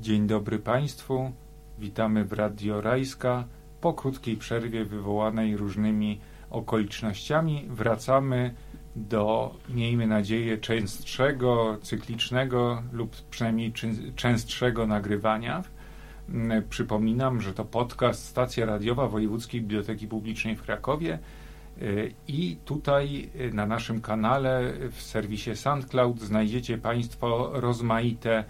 Dzień dobry Państwu. Witamy w Radio Rajska. Po krótkiej przerwie wywołanej różnymi okolicznościami wracamy do, miejmy nadzieję, częstszego, cyklicznego lub przynajmniej częstszego nagrywania. Mm, przypominam, że to podcast Stacja Radiowa Wojewódzkiej Biblioteki Publicznej w Krakowie y, i tutaj y, na naszym kanale w serwisie SoundCloud znajdziecie Państwo rozmaite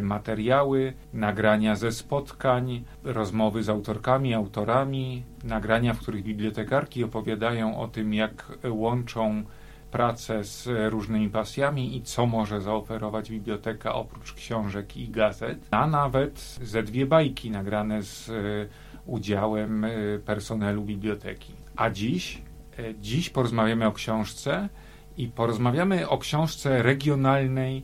materiały, nagrania ze spotkań, rozmowy z autorkami, autorami, nagrania, w których bibliotekarki opowiadają o tym, jak łączą pracę z różnymi pasjami i co może zaoferować biblioteka oprócz książek i gazet, a nawet ze dwie bajki nagrane z e, udziałem e, personelu biblioteki. A dziś, e, dziś porozmawiamy o książce i porozmawiamy o książce regionalnej,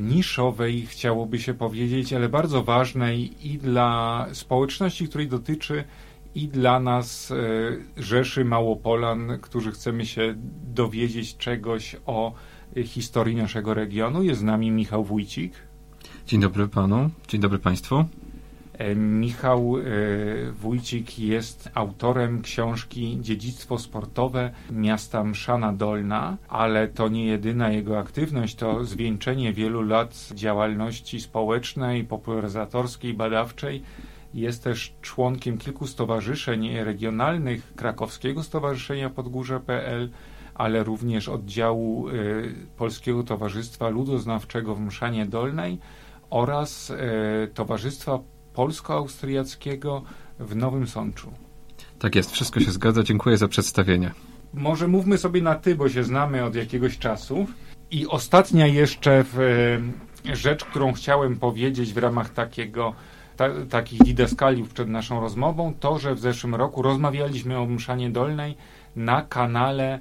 niszowej, chciałoby się powiedzieć, ale bardzo ważnej i dla społeczności, której dotyczy i dla nas e, Rzeszy Małopolan, którzy chcemy się dowiedzieć czegoś o historii naszego regionu. Jest z nami Michał Wójcik. Dzień dobry panu, dzień dobry państwu. E, Michał e, Wójcik jest autorem książki Dziedzictwo sportowe miasta Mszana Dolna, ale to nie jedyna jego aktywność, to zwieńczenie wielu lat działalności społecznej, popularyzatorskiej, badawczej. Jest też członkiem kilku stowarzyszeń regionalnych, Krakowskiego Stowarzyszenia Podgórze.pl, ale również oddziału y, Polskiego Towarzystwa Ludoznawczego w Mszanie Dolnej oraz Towarzystwa Polsko-Austriackiego w Nowym Sączu. Tak jest, wszystko się zgadza. Dziękuję za przedstawienie. Może mówmy sobie na ty, bo się znamy od jakiegoś czasu. I ostatnia jeszcze w, y, rzecz, którą chciałem powiedzieć w ramach takiego ta, takich didaskaliów przed naszą rozmową, to, że w zeszłym roku rozmawialiśmy o Mszanie Dolnej na kanale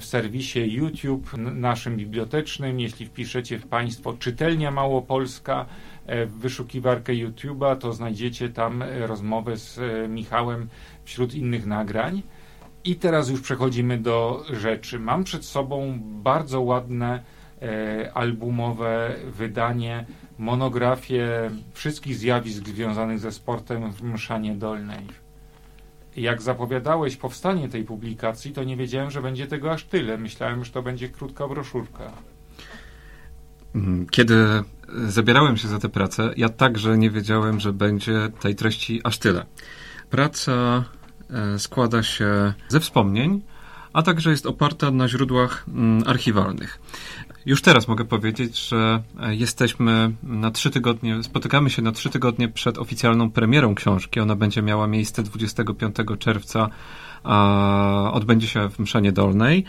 w serwisie YouTube naszym bibliotecznym. Jeśli wpiszecie w Państwo Czytelnia Małopolska e, w wyszukiwarkę YouTube'a, to znajdziecie tam e, rozmowę z e, Michałem wśród innych nagrań. I teraz już przechodzimy do rzeczy. Mam przed sobą bardzo ładne albumowe wydanie monografię wszystkich zjawisk związanych ze sportem w Mszanie Dolnej. Jak zapowiadałeś powstanie tej publikacji, to nie wiedziałem, że będzie tego aż tyle. Myślałem, że to będzie krótka broszurka. Mm, kiedy zabierałem się za tę pracę, ja także nie wiedziałem, że będzie tej treści aż tyle. Praca e, składa się ze wspomnień, a także jest oparta na źródłach mm, archiwalnych. Już teraz mogę powiedzieć, że e, jesteśmy na trzy tygodnie, spotykamy się na trzy tygodnie przed oficjalną premierą książki. Ona będzie miała miejsce 25 czerwca odbędzie się w Mszanie Dolnej.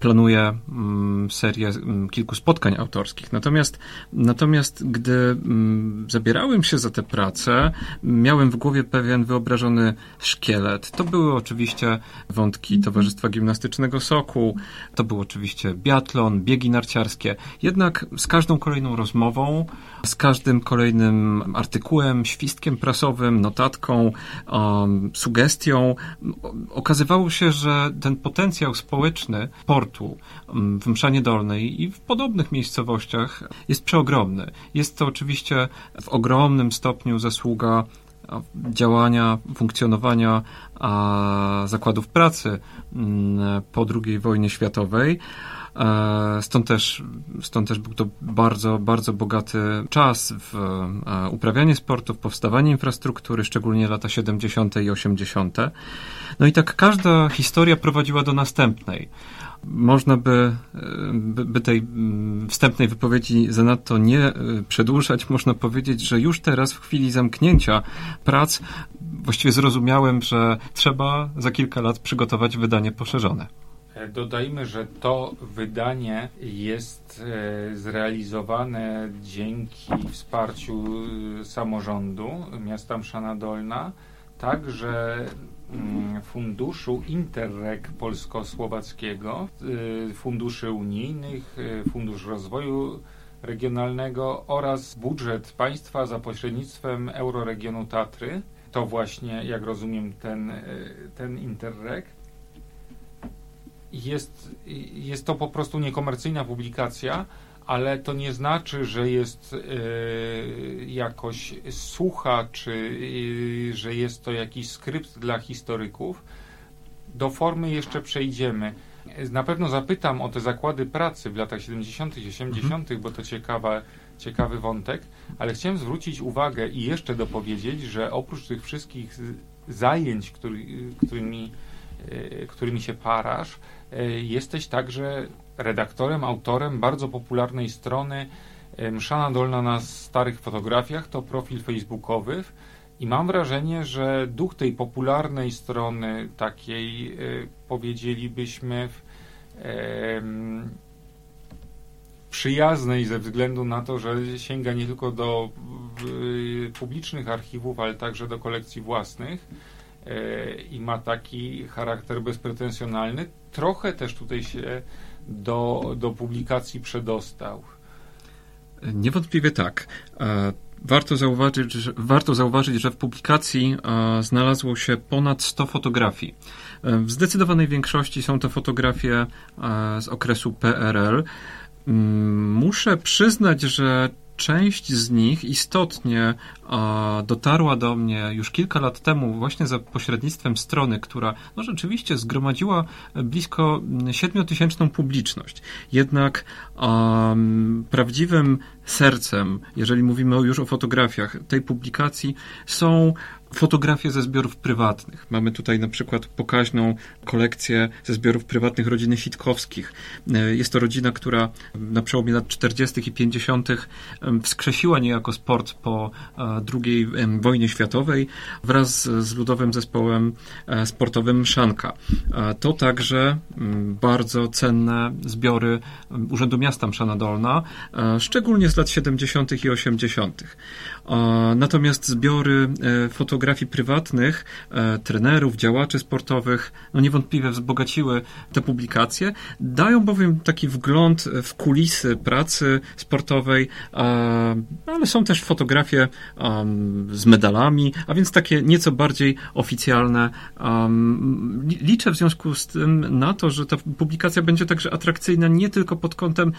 Planuje mm, serię mm, kilku spotkań autorskich. Natomiast, natomiast gdy mm, zabierałem się za tę pracę, miałem w głowie pewien wyobrażony szkielet. To były oczywiście wątki Towarzystwa Gimnastycznego Soku, to był oczywiście biatlon, biegi narciarskie. Jednak z każdą kolejną rozmową, z każdym kolejnym artykułem, świstkiem prasowym, notatką, um, sugestią, okazywało się, że ten potencjał społeczny portu mm, w Mszanie Dolnej i w podobnych miejscowościach jest przeogromny. Jest to oczywiście w ogromnym stopniu zasługa działania, funkcjonowania zakładów pracy mm, po II wojnie światowej. E, stąd też, stąd też był to bardzo, bardzo bogaty czas w e, uprawianie sportu, w powstawanie infrastruktury, szczególnie lata 70. i 80. No i tak każda historia prowadziła do następnej. Można by, by, by tej mm, wstępnej wypowiedzi zanadto nie e, przedłużać. Można powiedzieć, że już teraz, w chwili zamknięcia prac, właściwie zrozumiałem, że trzeba za kilka lat przygotować wydanie poszerzone. E, dodajmy, że to wydanie jest e, zrealizowane dzięki wsparciu e, samorządu miasta Mszana Dolna, także mm, funduszu Interreg polsko-słowackiego, funduszy unijnych, fundusz rozwoju regionalnego oraz budżet państwa za pośrednictwem Euroregionu Tatry. To właśnie, jak rozumiem, ten, ten Interreg jest, jest to po prostu niekomercyjna publikacja, ale to nie znaczy, że jest, jakoś słucha, czy y, że jest to jakiś skrypt dla historyków. Do formy jeszcze przejdziemy. Na pewno zapytam o te zakłady pracy w latach 70., 80., mhm. bo to ciekawa, ciekawy wątek, ale chciałem zwrócić uwagę i jeszcze dopowiedzieć, że oprócz tych wszystkich zajęć, który, którymi, e, którymi się parasz, e, jesteś także redaktorem, autorem bardzo popularnej strony e, Mszana Dolna na starych fotografiach, to profil facebookowy i mam wrażenie, że duch tej popularnej strony, takiej powiedzielibyśmy przyjaznej ze względu na to, że sięga nie tylko do publicznych archiwów, ale także do kolekcji własnych i ma taki charakter bezpretensjonalny, trochę też tutaj się do, do publikacji przedostał. Niewątpliwie tak. E, warto zauważyć, że, warto zauważyć, że w publikacji e, znalazło się ponad 100 fotografii. W zdecydowanej większości są to fotografie z okresu PRL. Muszę przyznać, że część z nich istotnie dotarła do mnie już kilka lat temu właśnie za pośrednictwem strony, która no rzeczywiście zgromadziła blisko siedmiotysięczną publiczność. Jednak prawdziwym sercem, jeżeli mówimy już o fotografiach tej publikacji, są fotografie ze zbiorów prywatnych. Mamy tutaj na przykład pokaźną kolekcję ze zbiorów prywatnych rodziny Sitkowskich. E, jest to rodzina, która na przełomie lat 40. i 50. wskrzesiła niejako sport po e, II wojnie światowej wraz z ludowym zespołem e, sportowym Szanka. To także bardzo cenne zbiory Urzędu Miasta Mszana Dolna, szczególnie z lat 70. i 80. Natomiast zbiory fotografii prywatnych trenerów, działaczy sportowych, no niewątpliwie wzbogaciły te publikacje, dają bowiem taki wgląd w kulisy pracy sportowej, ale są też fotografie z medalami, a więc takie nieco bardziej oficjalne. Liczę w związku z tym na to, że ta publikacja będzie także atrakcyjna nie tylko pod kątem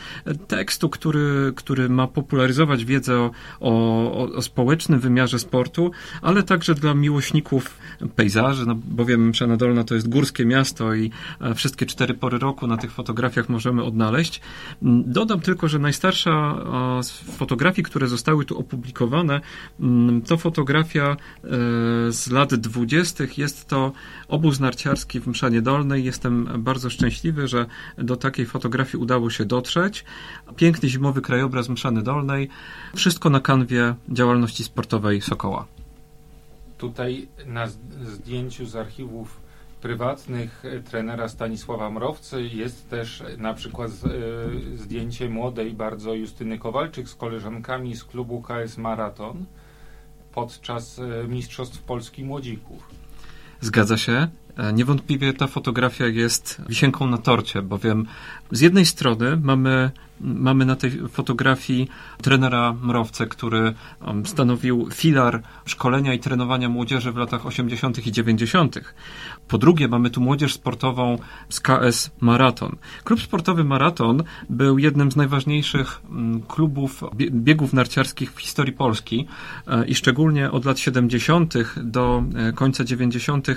tekstu, który, który ma popularyzować wiedzę o, o, o społecznym wymiarze sportu, ale także dla miłośników pejzaży, no bowiem Mszana Dolna to jest górskie miasto i e, wszystkie cztery pory roku na tych fotografiach możemy odnaleźć. Mm, dodam tylko, że najstarsza z fotografii, które zostały tu opublikowane, mm, to fotografia e, z lat dwudziestych. Jest to obóz narciarski w Mszanie Dolnej. Jestem bardzo szczęśliwy, że do takiej fotografii udało się dotrzeć. Piękny zimowy krajobraz Mszany Dolnej. Wszystko na kanwie działalności sportowej Sokoła. Tutaj na zdjęciu z archiwów prywatnych e, trenera Stanisława Mrowcy jest też na przykład e, zdjęcie młodej bardzo Justyny Kowalczyk z koleżankami z klubu KS Maraton podczas e, Mistrzostw Polski Młodzików. Zgadza się. Niewątpliwie ta fotografia jest wisienką na torcie, bowiem z jednej strony mamy Mamy na tej fotografii trenera Mrowce, który stanowił filar szkolenia i trenowania młodzieży w latach 80. i 90. Po drugie, mamy tu młodzież sportową z KS Maraton. Klub sportowy Maraton był jednym z najważniejszych mm, klubów biegów narciarskich w historii Polski e, i szczególnie od lat 70. do e, końca 90.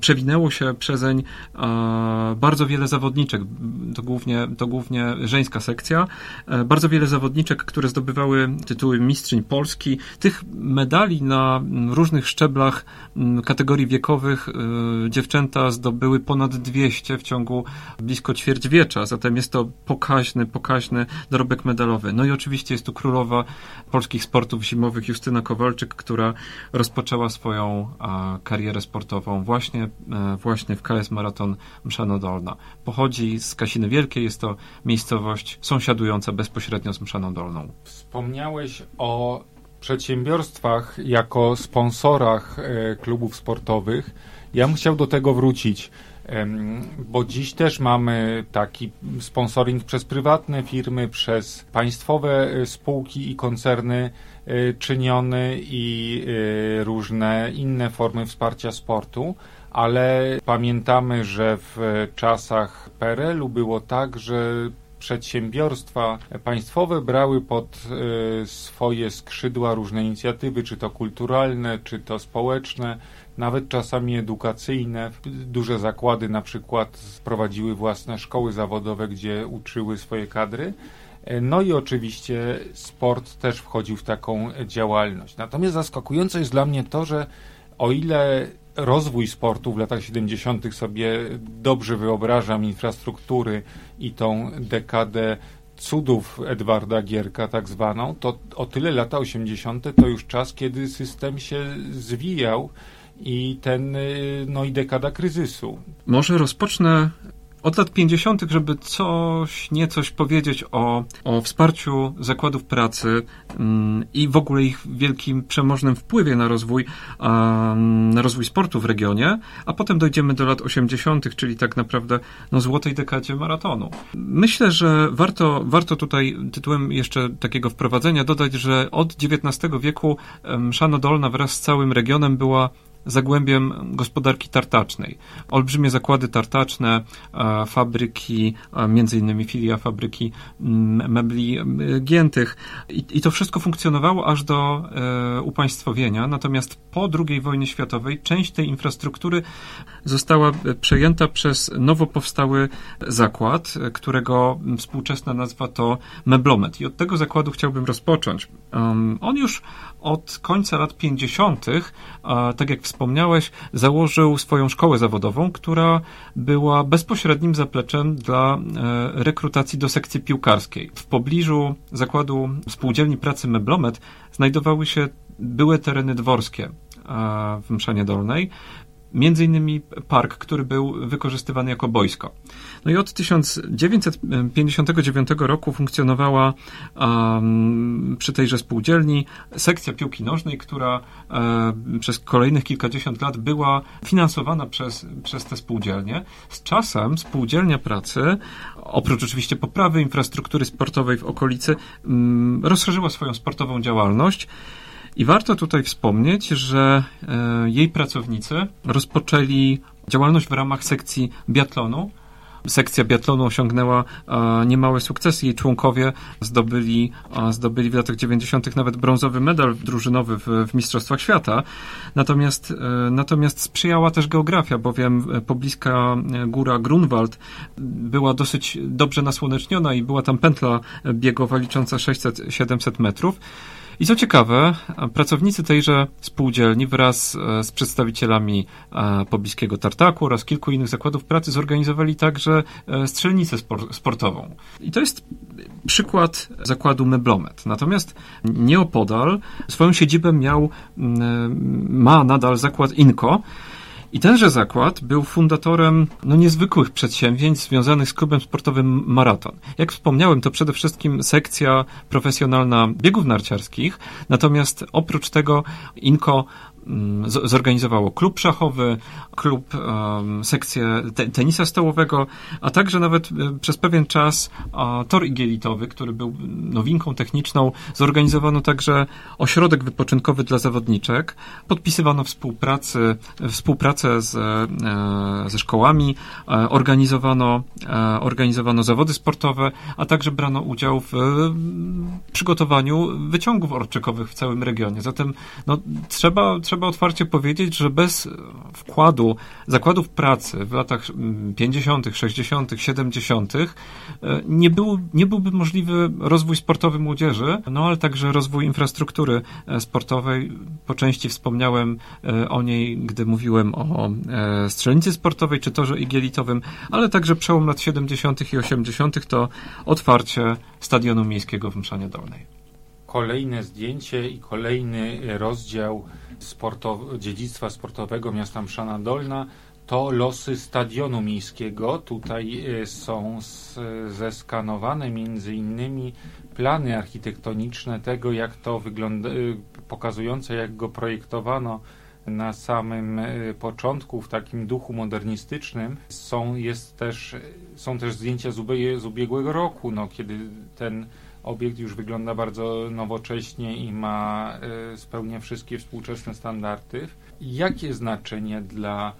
przewinęło się przezeń bardzo wiele zawodniczek. To głównie, to głównie żeńska sekcja E, bardzo wiele zawodniczek, które zdobywały tytuły mistrzyń Polski. Tych medali na różnych szczeblach kategorii wiekowych e, dziewczęta zdobyły ponad 200 w ciągu blisko ćwierćwiecza, zatem jest to pokaźny, pokaźny dorobek medalowy. No i oczywiście jest tu królowa polskich sportów zimowych Justyna Kowalczyk, która rozpoczęła swoją karierę sportową właśnie, e, właśnie w KS Maraton Mszano Dolna. Pochodzi z Kasiny Wielkiej, jest to miejscowość sąsiadująca bezpośrednio z Mszaną Dolną. Wspomniałeś o przedsiębiorstwach jako sponsorach e, klubów sportowych. Ja bym chciał do tego wrócić, bo dziś też mamy taki sponsoring przez prywatne firmy, przez państwowe e, spółki i koncerny e, czyniony i różne inne formy wsparcia sportu ale pamiętamy, że w czasach PRL-u było tak, że przedsiębiorstwa państwowe brały pod swoje skrzydła różne inicjatywy, czy to kulturalne, czy to społeczne, nawet czasami edukacyjne. Duże zakłady na przykład prowadziły własne szkoły zawodowe, gdzie uczyły swoje kadry. No i oczywiście sport też wchodził w taką działalność. Natomiast zaskakujące jest dla mnie to, że o ile rozwój sportu w latach 70. sobie dobrze wyobrażam, infrastruktury i tą dekadę cudów Edwarda Gierka tak zwaną, to o tyle lata 80. to już czas, kiedy system się zwijał i ten, no i dekada kryzysu. Może rozpocznę od lat 50., żeby coś, niecoś powiedzieć o, o wsparciu zakładów pracy um, i w ogóle ich wielkim, przemożnym wpływie na rozwój, um, na rozwój sportu w regionie, a potem dojdziemy do lat 80., czyli tak naprawdę no, złotej dekadzie maratonu. Myślę, że warto, warto tutaj tytułem jeszcze takiego wprowadzenia dodać, że od XIX wieku um, Szano Dolna wraz z całym regionem była zagłębiem gospodarki tartacznej. Olbrzymie zakłady tartaczne, e, fabryki, e, między innymi filia fabryki mebli e, giętych. I, I, to wszystko funkcjonowało aż do upaństwowienia. Natomiast po II wojnie światowej część tej infrastruktury została przejęta przez nowo powstały zakład, którego współczesna nazwa to Meblomet. I od tego zakładu chciałbym rozpocząć. On już od końca lat 50., tak jak wspomniałeś, założył swoją szkołę zawodową, która była bezpośrednim zapleczem dla e, rekrutacji do sekcji piłkarskiej. W pobliżu zakładu spółdzielni pracy Meblomet znajdowały się były tereny dworskie w Mszanie Dolnej, między innymi park, który był wykorzystywany jako boisko. No i od 1959 roku funkcjonowała um, przy tejże spółdzielni sekcja piłki nożnej, która um, przez kolejnych kilkadziesiąt lat była finansowana przez, przez te spółdzielnie. Z czasem spółdzielnia pracy, oprócz oczywiście poprawy infrastruktury sportowej w okolicy, um, rozszerzyła swoją sportową działalność. I warto tutaj wspomnieć, że e, jej pracownicy rozpoczęli działalność w ramach sekcji biatlonu. Sekcja biatlonu osiągnęła e, niemałe sukcesy. Jej członkowie zdobyli, zdobyli w latach 90. nawet brązowy medal drużynowy w, w Mistrzostwach Świata. Natomiast, e, natomiast sprzyjała też geografia, bowiem pobliska góra Grunwald była dosyć dobrze nasłoneczniona i była tam pętla biegowa licząca 600-700 metrów. I co ciekawe, pracownicy tejże spółdzielni wraz e, z przedstawicielami e, pobliskiego Tartaku oraz kilku innych zakładów pracy zorganizowali także e, strzelnicę sportową. I to jest przykład zakładu Meblomet. Natomiast nieopodal swoją siedzibę miał, ma nadal zakład Inco, i tenże zakład był fundatorem no, niezwykłych przedsięwzięć związanych z klubem sportowym Maraton. Jak wspomniałem, to przede wszystkim sekcja profesjonalna biegów narciarskich, natomiast oprócz tego Inko zorganizowało klub szachowy, klub, sekcję te, tenisa stołowego, a także nawet e, przez pewien czas tor igielitowy, który był nowinką techniczną. Zorganizowano także ośrodek wypoczynkowy dla zawodniczek. Podpisywano współpracy, współpracę z, e, ze szkołami, e, organizowano, organizowano zawody sportowe, a także brano udział w przygotowaniu wyciągów orczykowych w całym regionie. Zatem no, trzeba, trzeba trzeba otwarcie powiedzieć, że bez wkładu zakładów pracy w latach 50., 60., 70. nie, był, nie byłby możliwy rozwój sportowy młodzieży, no ale także rozwój infrastruktury e, sportowej. Po części wspomniałem e, o niej, gdy mówiłem o e, strzelnicy sportowej czy torze igielitowym, ale także przełom lat 70. i 80. to otwarcie stadionu miejskiego w Mszanie Dolnej kolejne zdjęcie i kolejny rozdział sportow dziedzictwa sportowego miasta Mszana Dolna to losy stadionu miejskiego. Tutaj e, są zeskanowane między innymi plany architektoniczne tego, jak to wygląda, e, pokazujące jak go projektowano na samym e, początku w takim duchu modernistycznym. Są, jest też, są też zdjęcia z, ubiegłego roku, no, kiedy ten obiekt już wygląda bardzo nowocześnie i ma, e, spełnia wszystkie współczesne standardy. Jakie znaczenie dla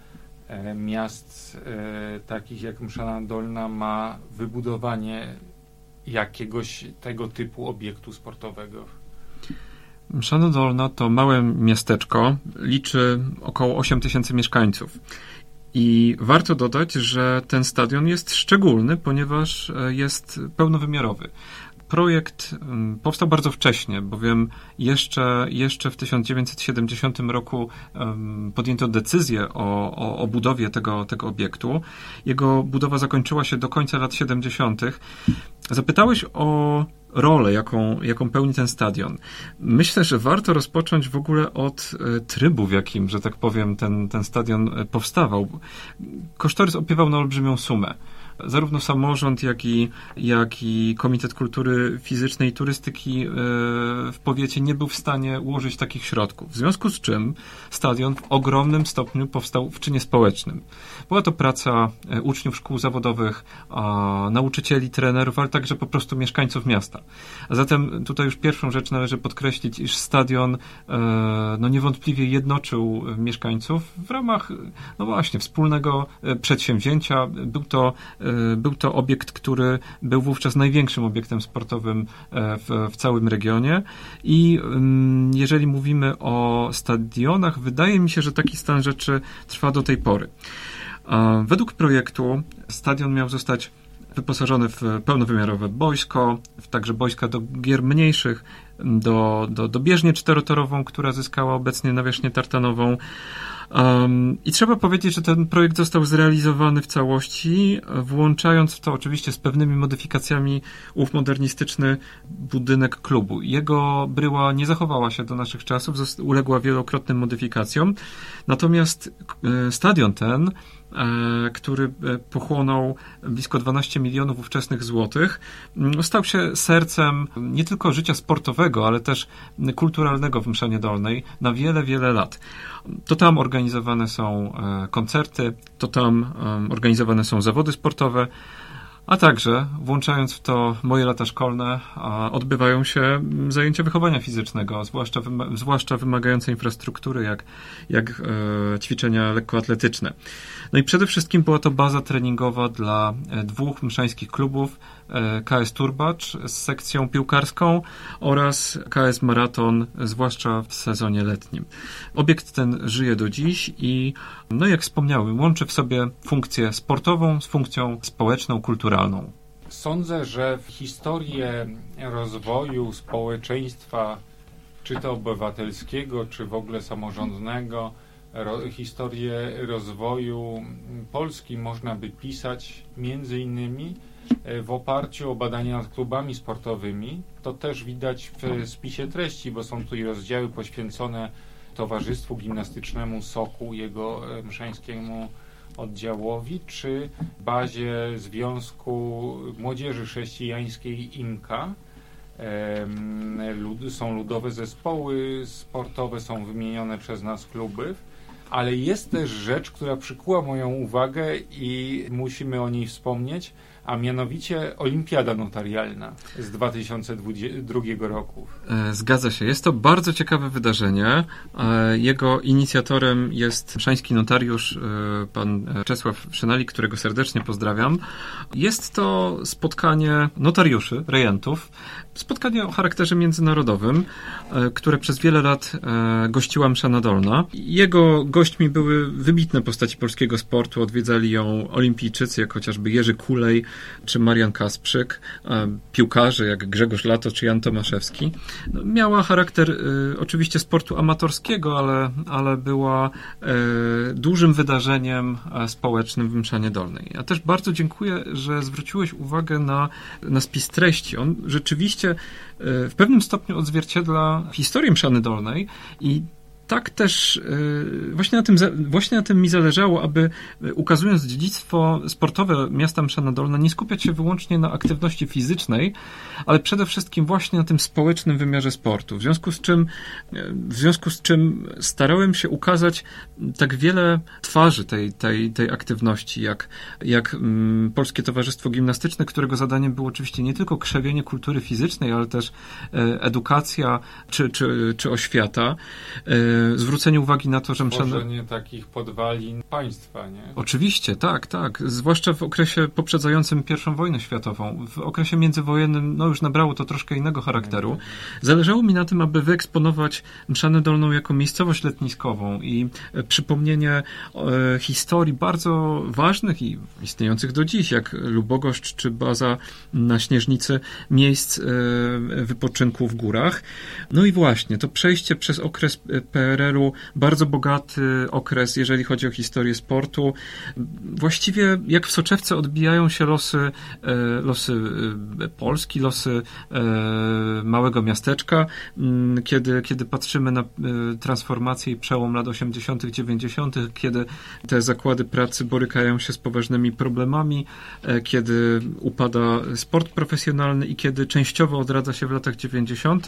e, miast e, takich jak Mszana Dolna ma wybudowanie jakiegoś tego typu obiektu sportowego? Mszana Dolna to małe miasteczko, liczy około 8 tysięcy mieszkańców. I warto dodać, że ten stadion jest szczególny, ponieważ jest pełnowymiarowy. Projekt mm, powstał bardzo wcześnie, bowiem jeszcze, jeszcze w 1970 roku podjęto decyzję o, o, o budowie tego, tego obiektu. Jego budowa zakończyła się do końca lat 70. Zapytałeś o rolę, jaką, jaką pełni ten stadion. Myślę, że warto rozpocząć w ogóle od e, trybu, w jakim, że tak powiem, ten, ten stadion e, powstawał. Kosztorys opiewał na olbrzymią sumę zarówno samorząd, jak i, jak i Komitet Kultury Fizycznej i Turystyki e, w powiecie nie był w stanie ułożyć takich środków. W związku z czym stadion w ogromnym stopniu powstał w czynie społecznym. Była to praca e, uczniów szkół zawodowych, nauczycieli, trenerów, ale także po prostu mieszkańców miasta. A zatem tutaj już pierwszą rzecz należy podkreślić, iż stadion e, no niewątpliwie jednoczył mieszkańców w ramach no właśnie wspólnego przedsięwzięcia. Był to był to obiekt, który był wówczas największym obiektem sportowym e, w, w całym regionie i jeżeli mówimy o stadionach, wydaje mi się, że taki stan rzeczy trwa do tej pory. Według projektu stadion miał zostać wyposażony w pełnowymiarowe boisko, także boiska do gier mniejszych, do, do, do bieżnię czterotorową, która zyskała obecnie nawierzchnię tartanową, Um, I trzeba powiedzieć, że ten projekt został zrealizowany w całości, włączając w to oczywiście z pewnymi modyfikacjami ów modernistyczny budynek klubu. Jego bryła nie zachowała się do naszych czasów, uległa wielokrotnym modyfikacjom. Natomiast e, stadion ten który e, pochłonął blisko 12 milionów ówczesnych złotych, mm, stał się sercem nie tylko życia sportowego, ale też kulturalnego w Mszanie Dolnej na wiele, wiele lat. To tam organizowane są e, koncerty, to tam organizowane są zawody sportowe, a także, włączając w to moje lata szkolne, odbywają się zajęcia wychowania fizycznego, zwłaszcza, zwłaszcza wymagające infrastruktury, jak, jak e, ćwiczenia lekkoatletyczne. No i przede wszystkim była to baza treningowa dla e, dwóch mszańskich klubów, KS Turbacz z sekcją piłkarską oraz KS Maraton, zwłaszcza w sezonie letnim. Obiekt ten żyje do dziś i, no jak wspomniałem, łączy w sobie funkcję sportową z funkcją społeczną, kulturalną. Sądzę, że w historię rozwoju społeczeństwa, czy to obywatelskiego, czy w ogóle samorządnego, ro, historię rozwoju Polski można by pisać między innymi e, w oparciu o badania nad klubami sportowymi. To też widać w spisie treści, bo są tu i rozdziały poświęcone Towarzystwu Gimnastycznemu Soku, jego e, mszańskiemu oddziałowi, czy bazie Związku Młodzieży Chrześcijańskiej IMKA. Są ludowe zespoły sportowe, są wymienione przez nas kluby ale jest też rzecz, która przykuła moją uwagę i musimy o niej wspomnieć, a mianowicie Olimpiada Notarialna z 2002 roku. E, zgadza się. Jest to bardzo ciekawe wydarzenie. E, jego inicjatorem jest szański notariusz, e, pan Czesław Szynali, którego serdecznie pozdrawiam. Jest to spotkanie notariuszy, rejentów, spotkanie o charakterze międzynarodowym, które przez wiele lat gościła Mszana Dolna. Jego gośćmi były wybitne postaci polskiego sportu. Odwiedzali ją olimpijczycy, jak chociażby Jerzy Kulej, czy Marian Kasprzyk, piłkarze jak Grzegorz Lato czy Jan Tomaszewski. No, miała charakter y, oczywiście sportu amatorskiego, ale, ale była y, dużym wydarzeniem e, społecznym w Mszanie Dolnej. Ja też bardzo dziękuję, że zwróciłeś uwagę na, na spis treści. On rzeczywiście w pewnym stopniu odzwierciedla historię Mszany Dolnej i tak też y, właśnie na, tym, właśnie na tym mi zależało, aby y, ukazując dziedzictwo sportowe miasta Mszana nie skupiać się wyłącznie na aktywności fizycznej, ale przede wszystkim właśnie na tym społecznym wymiarze sportu. W związku z czym, y, w związku z czym starałem się ukazać tak wiele twarzy tej, tej, tej aktywności, jak, jak um, Polskie Towarzystwo Gimnastyczne, którego zadaniem było oczywiście nie tylko krzewienie kultury fizycznej, ale też edukacja czy, czy, czy oświata zwrócenie uwagi na to, że mszane... Tworzenie takich podwalin państwa, nie? Oczywiście, tak, tak. Zwłaszcza w okresie poprzedzającym I wojnę światową. W okresie międzywojennym, no już nabrało to troszkę innego charakteru. Zależało mi na tym, aby wyeksponować Mszanę Dolną jako miejscowość letniskową i przypomnienie e, historii bardzo ważnych i istniejących do dziś, jak Lubogoszcz czy baza na Śnieżnicy, miejsc e, wypoczynku w górach. No i właśnie, to przejście przez okres PRL-u, bardzo bogaty okres, jeżeli chodzi o historię sportu. Właściwie jak w soczewce odbijają się losy, e, losy e, Polski, losy małego miasteczka, mm, kiedy, kiedy patrzymy na transformację i przełom lat 80., 90., kiedy te zakłady pracy borykają się z poważnymi problemami, kiedy upada sport profesjonalny i kiedy częściowo odradza się w latach 90.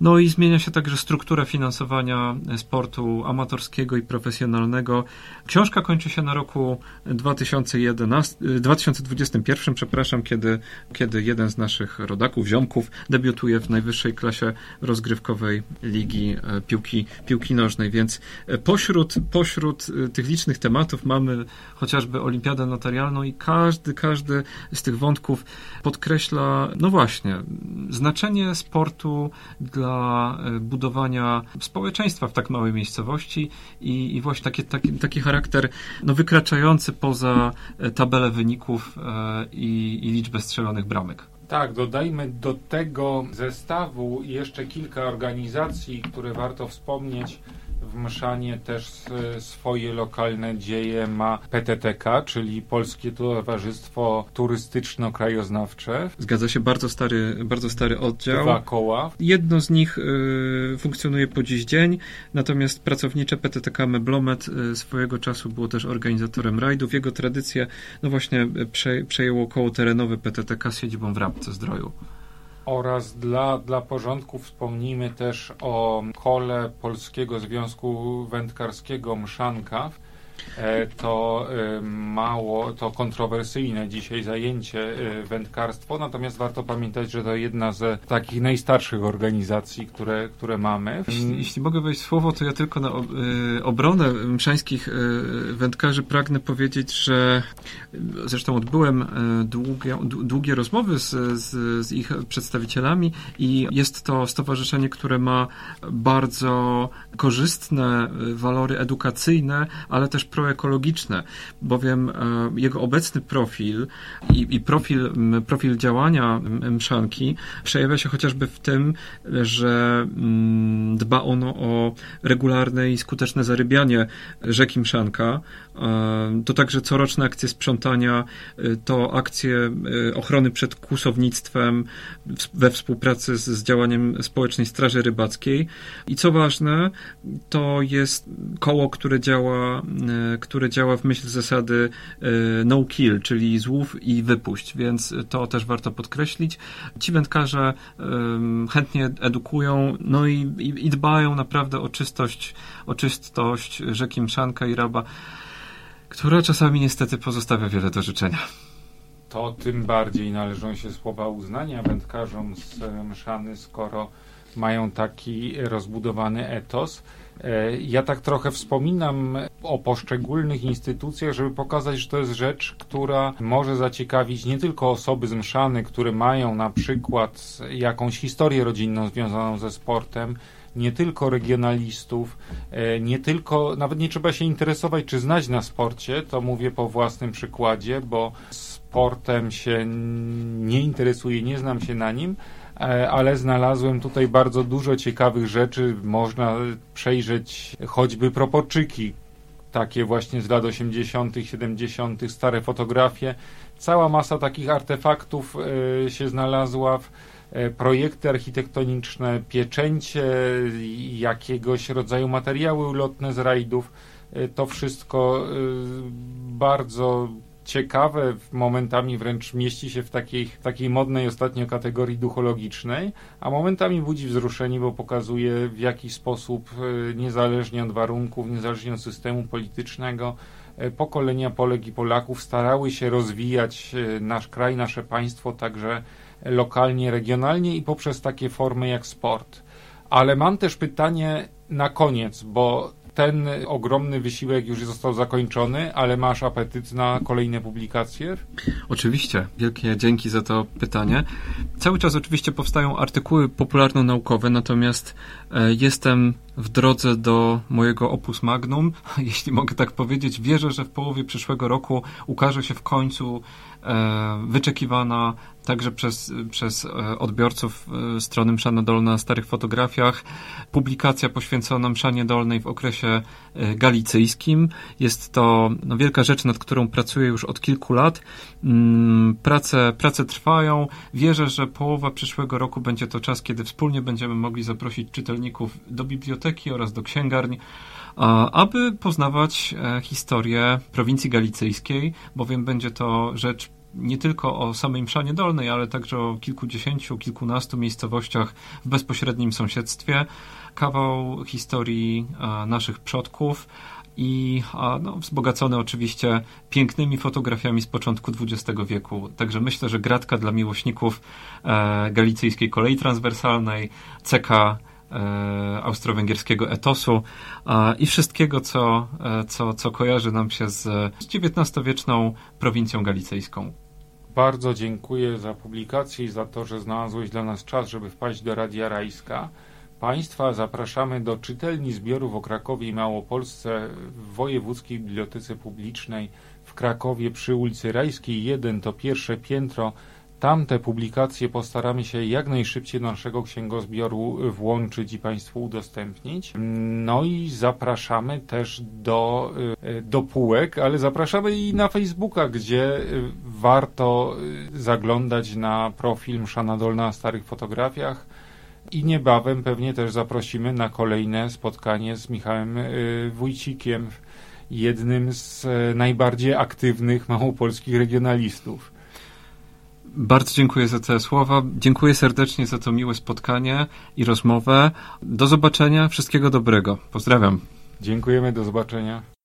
No i zmienia się także struktura finansowania sportu amatorskiego i profesjonalnego. Książka kończy się na roku 2011, 2021, przepraszam, kiedy, kiedy jeden z naszych rodaków, ziomków, debiutuje w najwyższej klasie rozgrywkowej ligi e, piłki, piłki nożnej. Więc e, pośród, pośród e, tych licznych tematów mamy chociażby olimpiadę notarialną i każdy, każdy z tych wątków podkreśla, no właśnie, znaczenie sportu dla e, budowania społeczeństwa w tak małej miejscowości i, i właśnie taki, taki, taki charakter no, wykraczający poza e, tabelę wyników e, i, i liczbę strzelonych bramek. Tak, dodajmy do tego zestawu jeszcze kilka organizacji, które warto wspomnieć w Mszanie też swoje lokalne dzieje ma PTTK, czyli Polskie Towarzystwo Turystyczno-Krajoznawcze. Zgadza się, bardzo stary, bardzo stary oddział. Dwa koła. Jedno z nich y, funkcjonuje po dziś dzień, natomiast pracownicze PTTK Meblomet y, swojego czasu było też organizatorem rajdów. Jego tradycję, no właśnie, prze, przejęło koło terenowe PTTK z siedzibą w Rabce Zdroju. Oraz dla, dla porządku wspomnijmy też o kole Polskiego Związku Wędkarskiego Mszanka, to e, mało, to kontrowersyjne dzisiaj zajęcie e, wędkarstwo, natomiast warto pamiętać, że to jedna z takich najstarszych organizacji, które, które mamy. Jeśli, jeśli mogę wejść słowo, to ja tylko na obronę mszańskich wędkarzy pragnę powiedzieć, że zresztą odbyłem długie, długie rozmowy z, z, z ich przedstawicielami i jest to stowarzyszenie, które ma bardzo korzystne walory edukacyjne, ale też proekologiczne, bowiem e, jego obecny profil i, i profil, profil działania Mszanki przejawia się chociażby w tym, że mm, dba ono o regularne i skuteczne zarybianie rzeki Mszanka. E, to także coroczne akcje sprzątania, e, to akcje ochrony przed kłusownictwem we współpracy z, z działaniem Społecznej Straży Rybackiej. I co ważne, to jest koło, które działa które działa w myśl zasady e, no kill, czyli złów i wypuść, więc to też warto podkreślić. Ci wędkarze chętnie edukują, no i, i, i dbają naprawdę o czystość, o czystość rzeki Mszanka i Raba, która czasami niestety pozostawia wiele do życzenia to tym bardziej należą się słowa uznania wędkarzom z Mszany, skoro mają taki rozbudowany etos. E, ja tak trochę wspominam o poszczególnych instytucjach, żeby pokazać, że to jest rzecz, która może zaciekawić nie tylko osoby z które mają na przykład jakąś historię rodzinną związaną ze sportem, nie tylko regionalistów, e, nie tylko, nawet nie trzeba się interesować czy znać na sporcie, to mówię po własnym przykładzie, bo sportem się nie interesuję, nie znam się na nim, ale znalazłem tutaj bardzo dużo ciekawych rzeczy. Można przejrzeć choćby proporczyki, takie właśnie z lat 80., 70., stare fotografie. Cała masa takich artefaktów e, się znalazła w e, projekty architektoniczne, pieczęcie, jakiegoś rodzaju materiały ulotne z rajdów. To wszystko bardzo ciekawe, momentami wręcz mieści się w takiej, takiej modnej ostatnio kategorii duchologicznej, a momentami budzi wzruszenie, bo pokazuje w jaki sposób, e, niezależnie od warunków, niezależnie od systemu politycznego, e, pokolenia Polek i Polaków starały się rozwijać e, nasz kraj, nasze państwo także lokalnie, regionalnie i poprzez takie formy jak sport. Ale mam też pytanie, na koniec, bo ten ogromny wysiłek już został zakończony, ale masz apetyt na kolejne publikacje? Oczywiście. Wielkie dzięki za to pytanie. Cały czas oczywiście powstają artykuły popularno-naukowe, natomiast e, jestem w drodze do mojego opus magnum, jeśli mogę tak powiedzieć. Wierzę, że w połowie przyszłego roku ukaże się w końcu wyczekiwana także przez, przez e, odbiorców e, strony Mszana Dolna na starych fotografiach. Publikacja poświęcona Mszanie Dolnej w okresie e, galicyjskim. Jest to no, wielka rzecz, nad którą pracuję już od kilku lat. Mm, prace, prace trwają. Wierzę, że połowa przyszłego roku będzie to czas, kiedy wspólnie będziemy mogli zaprosić czytelników do biblioteki oraz do księgarni aby poznawać historię prowincji galicyjskiej, bowiem będzie to rzecz nie tylko o samej Mszanie Dolnej, ale także o kilkudziesięciu, kilkunastu miejscowościach w bezpośrednim sąsiedztwie. Kawał historii naszych przodków i no, wzbogacony oczywiście pięknymi fotografiami z początku XX wieku. Także myślę, że gratka dla miłośników e, galicyjskiej kolei transwersalnej, CK e, austro-węgierskiego etosu i wszystkiego, co, e, co, co kojarzy nam się z XIX-wieczną prowincją galicyjską. Bardzo dziękuję za publikację i za to, że znalazłeś dla nas czas, żeby wpaść do Radia Rajska. Państwa zapraszamy do czytelni zbiorów o Krakowie i Małopolsce w Wojewódzkiej Bibliotece Publicznej w Krakowie przy ulicy Rajskiej 1, to pierwsze piętro Tamte publikacje postaramy się jak najszybciej do naszego księgozbioru włączyć i Państwu udostępnić. No i zapraszamy też do, y, do półek, ale zapraszamy i na Facebooka, gdzie y, warto y, zaglądać na profil Mszana Dolna na starych fotografiach. I niebawem pewnie też zaprosimy na kolejne spotkanie z Michałem Wójcikiem, jednym z najbardziej aktywnych małopolskich regionalistów. Bardzo dziękuję za te słowa. Dziękuję serdecznie za to miłe spotkanie i rozmowę. Do zobaczenia. Wszystkiego dobrego. Pozdrawiam. Dziękujemy. Do zobaczenia.